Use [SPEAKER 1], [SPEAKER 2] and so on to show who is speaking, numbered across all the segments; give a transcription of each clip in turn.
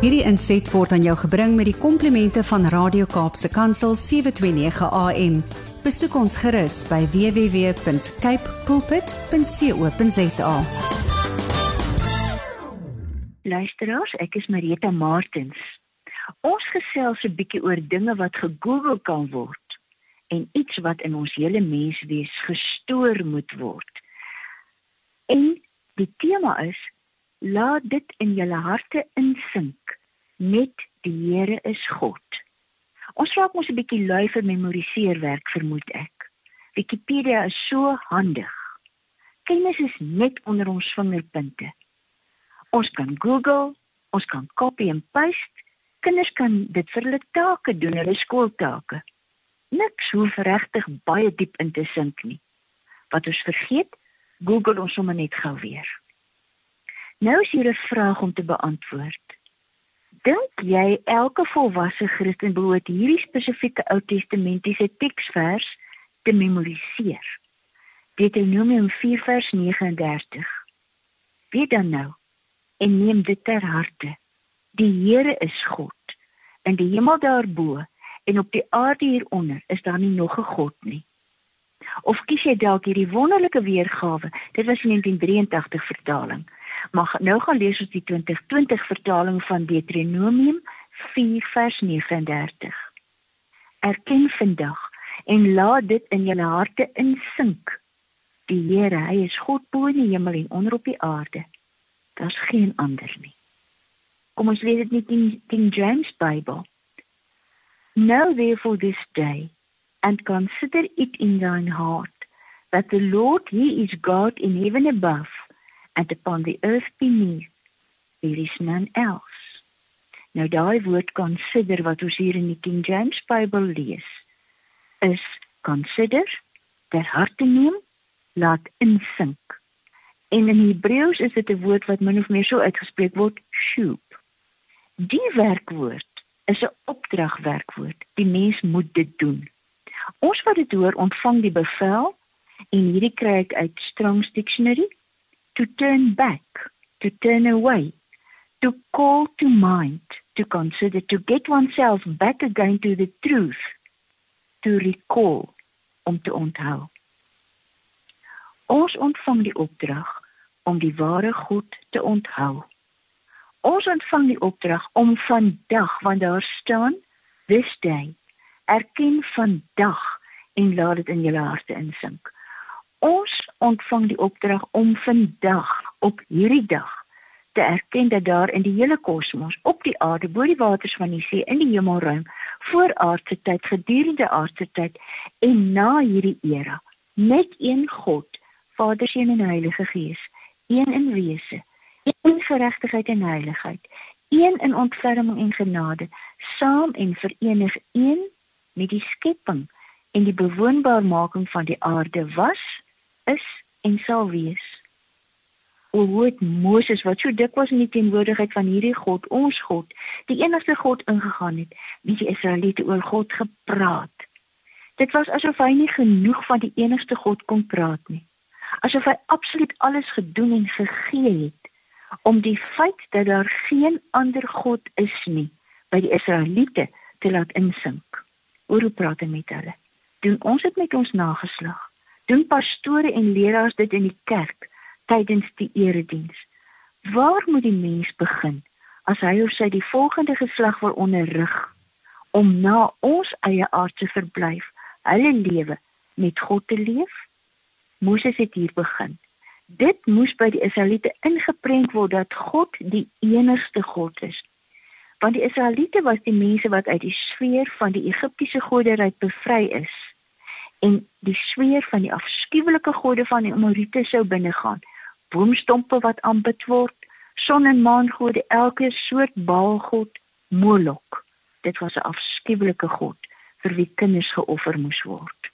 [SPEAKER 1] Hierdie inset word aan jou gebring met die komplimente van Radio Kaapse Kansel 729 AM. Besoek ons gerus by www.cape pulpit.co.za.
[SPEAKER 2] Luisteraars, ek is Marita Martins. Ons gesels 'n bietjie oor dinge wat gegoogel kan word en iets wat in ons hele menswees gestoor moet word. En die tema is laat dit in julle harte insink net die Here is God. Ons raak mos 'n bietjie lui vir memoriseerwerk vermoed ek. Wikipedia is so handig. Kennis is net onder ons vingerpunte. Ons kan Google, ons kan copy en paste Kinders kan dit vir hulle take doen, hulle skooltake. Niks hoef regtig baie diep in te sink nie. Wat ons vergeet, Google ons sommer net gou weer. Nou is hier 'n vraag om te beantwoord. Dink jy elke volwasse Christen behoort hierdie spesifieke Ou Testamentiese teksvers te memoriseer? Deuteronomium 4 vers 39. Wie dan nou? En neem dit ter harte. Die Here is God. In die hemel daarbo en op die aarde hieronder is daar nie nog 'n God nie. Of kies jy dalk hierdie wonderlike weergawe? Dit was in 1983 vertaling. Maar nou gaan lees ons die 2020 vertaling van Deuteronomium 4 vers 39. Erken vandag en laat dit in jou harte insink. Die Here, hy is God bo in die hemel en onder op die aarde. Daar's geen ander nie. Kom ons lees dit net in King James Bible. Know therefore this day and consider it in thine heart that the Lord he is God in heaven above and upon the earth beneath there is none else. Nou daai woord consider wat ons hier in die King James Bible lees is consider ter harte neem laat insink. En in Hebreëus is dit 'n woord wat min of meer so uitgespreek word shoop. Die werkwoord is 'n opdragwerkwoord. Die mens moet dit doen. Ons wat dit hoor, ontvang die bevel en hierdie kry ek uit Strong's Dictionary to turn back, to turn away, to call to mind, to consider to get oneself back again to the truth, to recall om te onthou. Ons ontvang die opdrag om die ware God te onthou. Ons ontvang die opdrag om vandag want daar staan this day erken vandag en laat dit in julle harte insink. Ons ontvang die opdrag om vandag op hierdie dag te erken dat daar in die hele kosmos, op die aarde, bo die waters van die see, in die hemelruim, voor aardse tyd, gedurende aardse tyd en na hierdie era, net een God, Vader, Seun en Heilige Gees, een in wese een geregtigheid en heiligheid, een in ontferming en genade, saam en verenig een met die skepping en die bewoonbaarmaking van die aarde was, is en sal wees. O woord Moses wat so dikwels in die teenwoordigheid van hierdie God, ons God, die enigste God ingegaan het, met die Israeliete oor God gepraat. Dit was asof hy nie genoeg van die enigste God kon praat nie. Asof hy absoluut alles gedoen en gegee het om die feit dat daar geen ander God is nie by die Israeliete te laat insink. Oor hoe praat hy met hulle? Doen ons dit met ons nageslag? Doen pastore en leraars dit in die kerk tydens die erediens? Waar moet die mens begin as hy of sy die volgende geslag wil onderrig om na ons eie aardse verblyf, hulle lewe met God te leef? Moses het hier begin dit moes by die Israeliete ingeprent word dat God die enigste God is. Want die Israeliete was die mense wat uit die sfeer van die Egiptiese godery bevry is en die sfeer van die afskuwelike gode van die Amorite sou binnegaan. Boomstompe wat aanbid word, son en maan gode, elke soort baalgod, Molok. Dit was 'n afskuwelike god vir wie kinders geoffer moes word.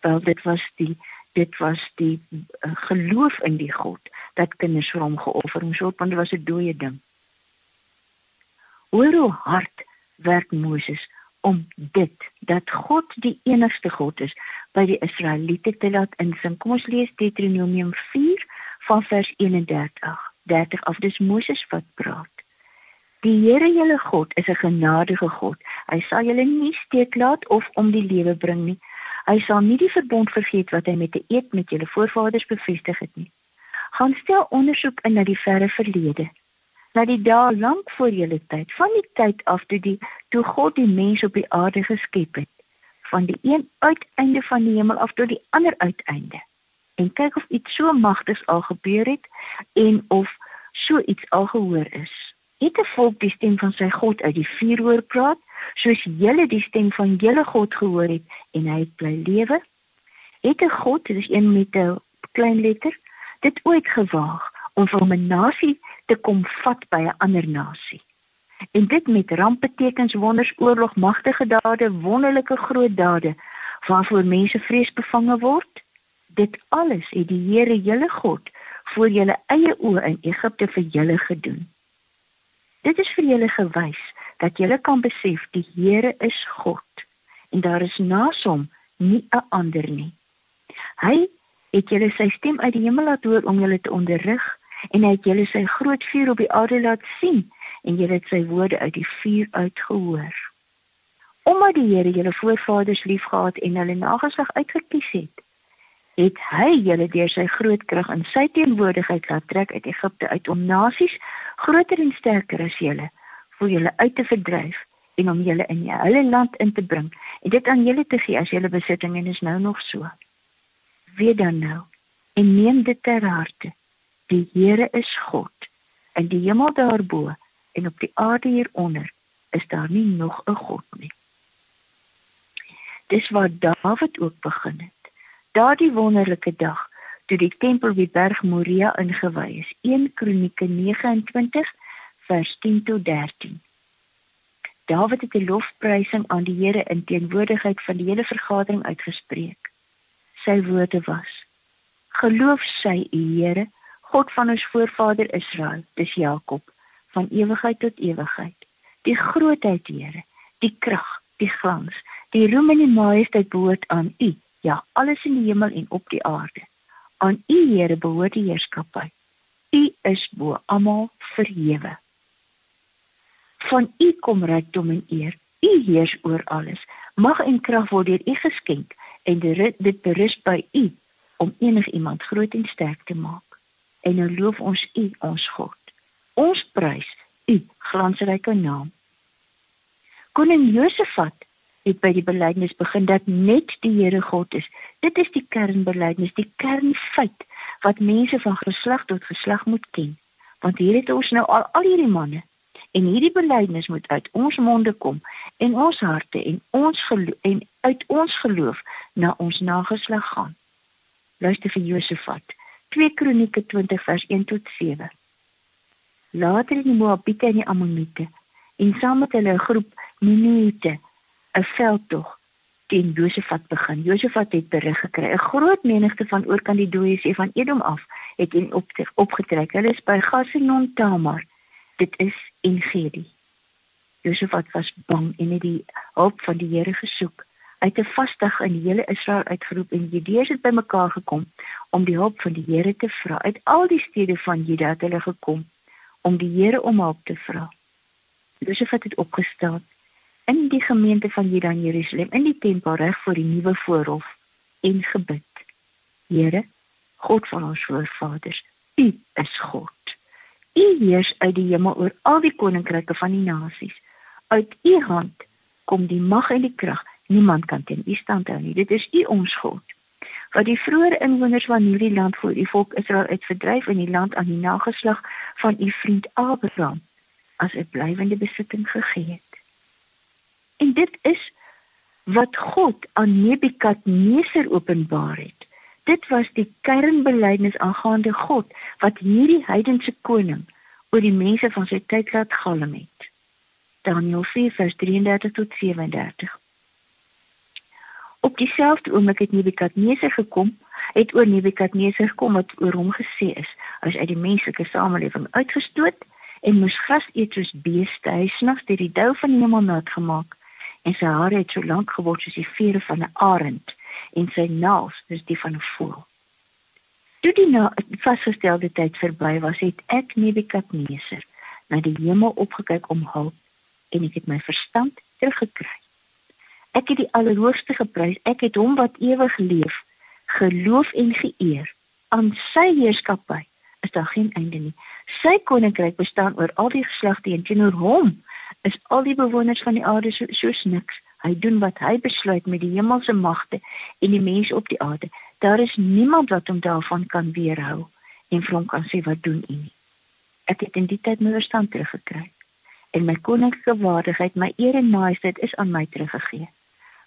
[SPEAKER 2] Wel dit was die dit was die uh, geloof in die God dat kinders vir hom geoffer moes word want dit was 'n dooie ding. Hoor hoe hard werk Moses om dit dat God die enigste God is by die Israeliete te laat insink. Kom ons lees Deuteronomium 4 van vers 31. 30 af dis Moses wat praat. Die Here julle God is 'n genadige God. Hy sal julle nie steek laat of om die lewe bring nie. Hy sal nie die verbond vergeet wat hy met 'n eed met julle voorvaders bevestig het nie. Gaan stel ondersoek in na die verre verlede. Na die dae lank voor julle tyd, van die tyd af toe die toe God die mens op die aarde geskep het, van die een uiteinde van die hemel af tot die ander uiteinde. En kyk of iets so magtigs al gebeur het en of so iets al gehoor is. Het 'n volk die stem van sy God uit die vuur hoor praat, soos julle die stem van julle God gehoor het en hy het bly lewe? Het 'n God, dis een met 'n klein letter, dit ooit gewaag om van 'n nasie te kom vat by 'n ander nasie? En dit met rampbetekens, wonders, oorlog, magtige dade, wonderlike groot dade waarvoor mense vreesbevange word? Dit alles het die Here, julle God, voor julle eie oë in Egipte vir julle gedoen. Dit is vir julle gewys dat julle kan besef die Here is God en daar is naas hom nie 'n ander nie. Hy het julle sy stem uit die hemel laat hoor om julle te onderrig en hy het julle sy groot vuur op die aarde laat sien en julle het sy woorde uit die vuur uitgehoor. Omdat die Here julle voorvaders liefgehad en hulle nageslag uitgekies het, het hy julle deur sy groot krag in sy teenwoordigheid laat trek uit Egipte uit om nasies groter en sterker as julle vir julle uit te verdryf en om julle in julle land in te bring en dit aan julle te gee as julle besitting en is nou nog so. Weet dan nou en neem dit ter harte. Die Here is God in die hemel daarbo en op die aarde hieronder is daar nie nog 'n god nie. Dis waar Dawid ook begin het. Daardie wonderlike dag toe die tempel by Berg Moria ingewy is. 1 Kronieke 29 vers 10 tot 13. Dawid het 'n lofprysing aan die Here in teenwoordigheid van die hele vergadering uitgespreek. Sy woorde was: Geloof sy U Here, God van ons voorvader Israel, dis Jakob van ewigheid tot ewigheid. Die grootheid, Here, die krag, die glans, die roem en die majesteit behoort aan U. Ja, alles in die hemel en op die aarde. Aan U, Here, behoort die heerskappy. U is bo almal verhewe. Van U kom rykdom en eer. U heers oor alles. Mag en krag word deur U geskenk en dit berus by U om enigiemand groot en sterk te maak. En nou loof ons U, ons God. Ons prys U glansryke naam. Koning Josafat het by die belydenis begin dat net die Here God is. Dit is die kernbelydenis, die kernfeit wat mense van geslag tot geslag moet ken. Want hier het ons nou al al hierdie manne en hierdie belydenis moet uit ons monde kom en ons harte en ons en uit ons geloof na ons nageslag gaan. Luister vir Josafat. 2 Kronieke 20 vers 1 tot 7 later in die Moabiete en die Ammoniete en saam met hulle 'n groep Minite 'n veldtog teen Josafat begin. Josafat het berig gekry. 'n Groot menigte van oorkant die dooie see van Edom af het in op opgetrek. Hulle is by Gasenon Tamar. Dit is in Gedi. Josafat was bang en het die hulp van die Here gesoek. Het 'n vasdag in die hele Israel uitgeroep en Judeërs het bymekaar gekom om die hulp van die Here te vra. Uit al die stede van Juda het hulle gekom om die Here om hulp te vra. Josef het opgestaan in die gemeente van Juda in Jerusalem in die tempel reg voor die nuwe voorhof en gebid. Here, God van ons voorvaders, U is God. U heers uit die hemel oor al die koninkryke van die nasies. Uit U hand kom die mag en die krag. Niemand kan teen U stand hou nie. Dit is U ons God wat die vroeë inwoners van hierdie land voor die volk Israel uitverdryf in die land aan die nageslag van u vriend Abraham as 'n blywende besitting gegee het. En dit is wat God aan Nebukadneser openbaar het. Dit was die kernbelydenis aangaande God wat hierdie heidense koning oor die mense van sy tyd laat galm het. Daniël 4:33 tot 37 Op dieselfde oomblik het Nebukadneser gekom, het oor Nebukadneser gekom wat oor hom gesê is, as uit die menslike samelewing uitgestoot en moes gras eet soos beeste, hy snags deur die dou van die hemel nat gemaak en sy hare het so lank geword soos die vere van 'n arend en sy naels soos die van 'n voël. Toe die vasgestelde tyd verby was, het ek Nebukadneser na die hemel opgekyk om hulp en ek het my verstand teruggekry. Ek het die Allerhoogste geprys. Ek het hom wat ewig leef, geloof en geëer. Aan sy heerskappy is daar geen einde nie. Sy koninkryk bestaan oor al die geslagte en teenoor hom is al die bewoners van die aarde so, soos niks. Hy doen wat hy besluit met die hemelse magte en die mense op die aarde. Daar is niemand wat hom daarvan kan weerhou en vir hom kan sê wat doen u nie. Ek het in die tyd my verstand teruggekry en my koninklike waardigheid, my eer en majesteit is aan my teruggegee.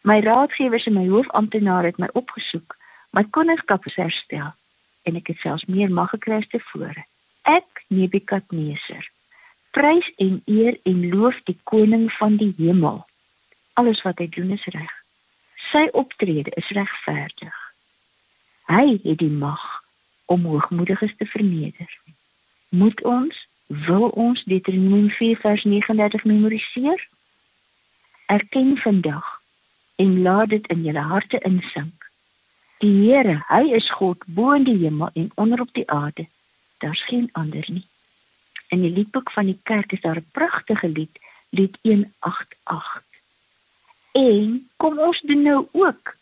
[SPEAKER 2] My raadgewers en my hoofamptenare het my opgesoek. My koningskap is herstel en ek het selfs meer mag gekry as tevore. Ek, Nebukadneser, prys en eer en loof die koning van die hemel. Alles wat hy doen is reg. Sy optrede is regverdig. Hy het die mag om hoogmoediges te verneder. Moet ons wil ons Deuteronomium 4 vers 39 memoriseer? Erken vandag en laat dit in julle harte insink. Die Here, hy is God bo in die hemel en onder op die aarde. Daar's geen ander nie. In die liedboek van die kerk is daar 'n pragtige lied, lied 188. En kom ons doen nou ook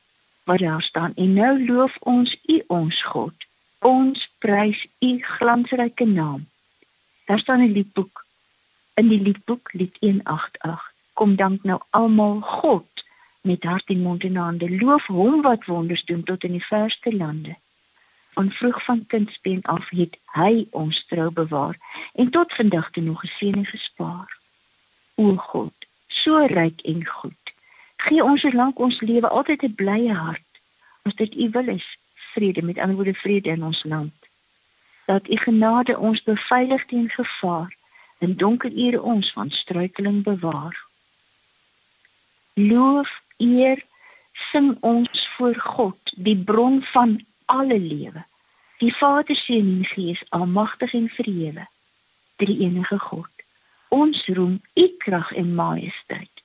[SPEAKER 2] wat daar staan en nou loof ons U ons God. Ons prys U glansryke naam. Daar staan 'n liedboek. In die liedboek lied 188. Kom dank nou almal God met hart en mond en hande. Loof hom wat wonders doen tot in die verste lande. Van vroeg van kindsbeen af het hy ons trou bewaar en tot vandag toe nog geseën en gespaar. O God, so ryk en goed. Gee ons solank ons lewe altyd 'n blye hart. As dit U wil is, vrede met ander woorde vrede in ons land dat u genade ons beveilig teen gevaar en donker ure ons van struikeling bewaar. Loof, eer, sing ons voor God, die bron van alle lewe. Die Vader, Seun en Gees, almagtig en verhewe. Drie enige God. Ons roem u krag en majesteit.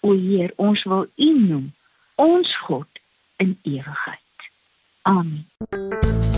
[SPEAKER 2] O Heer, ons wil u noem, ons God in ewigheid. Amen.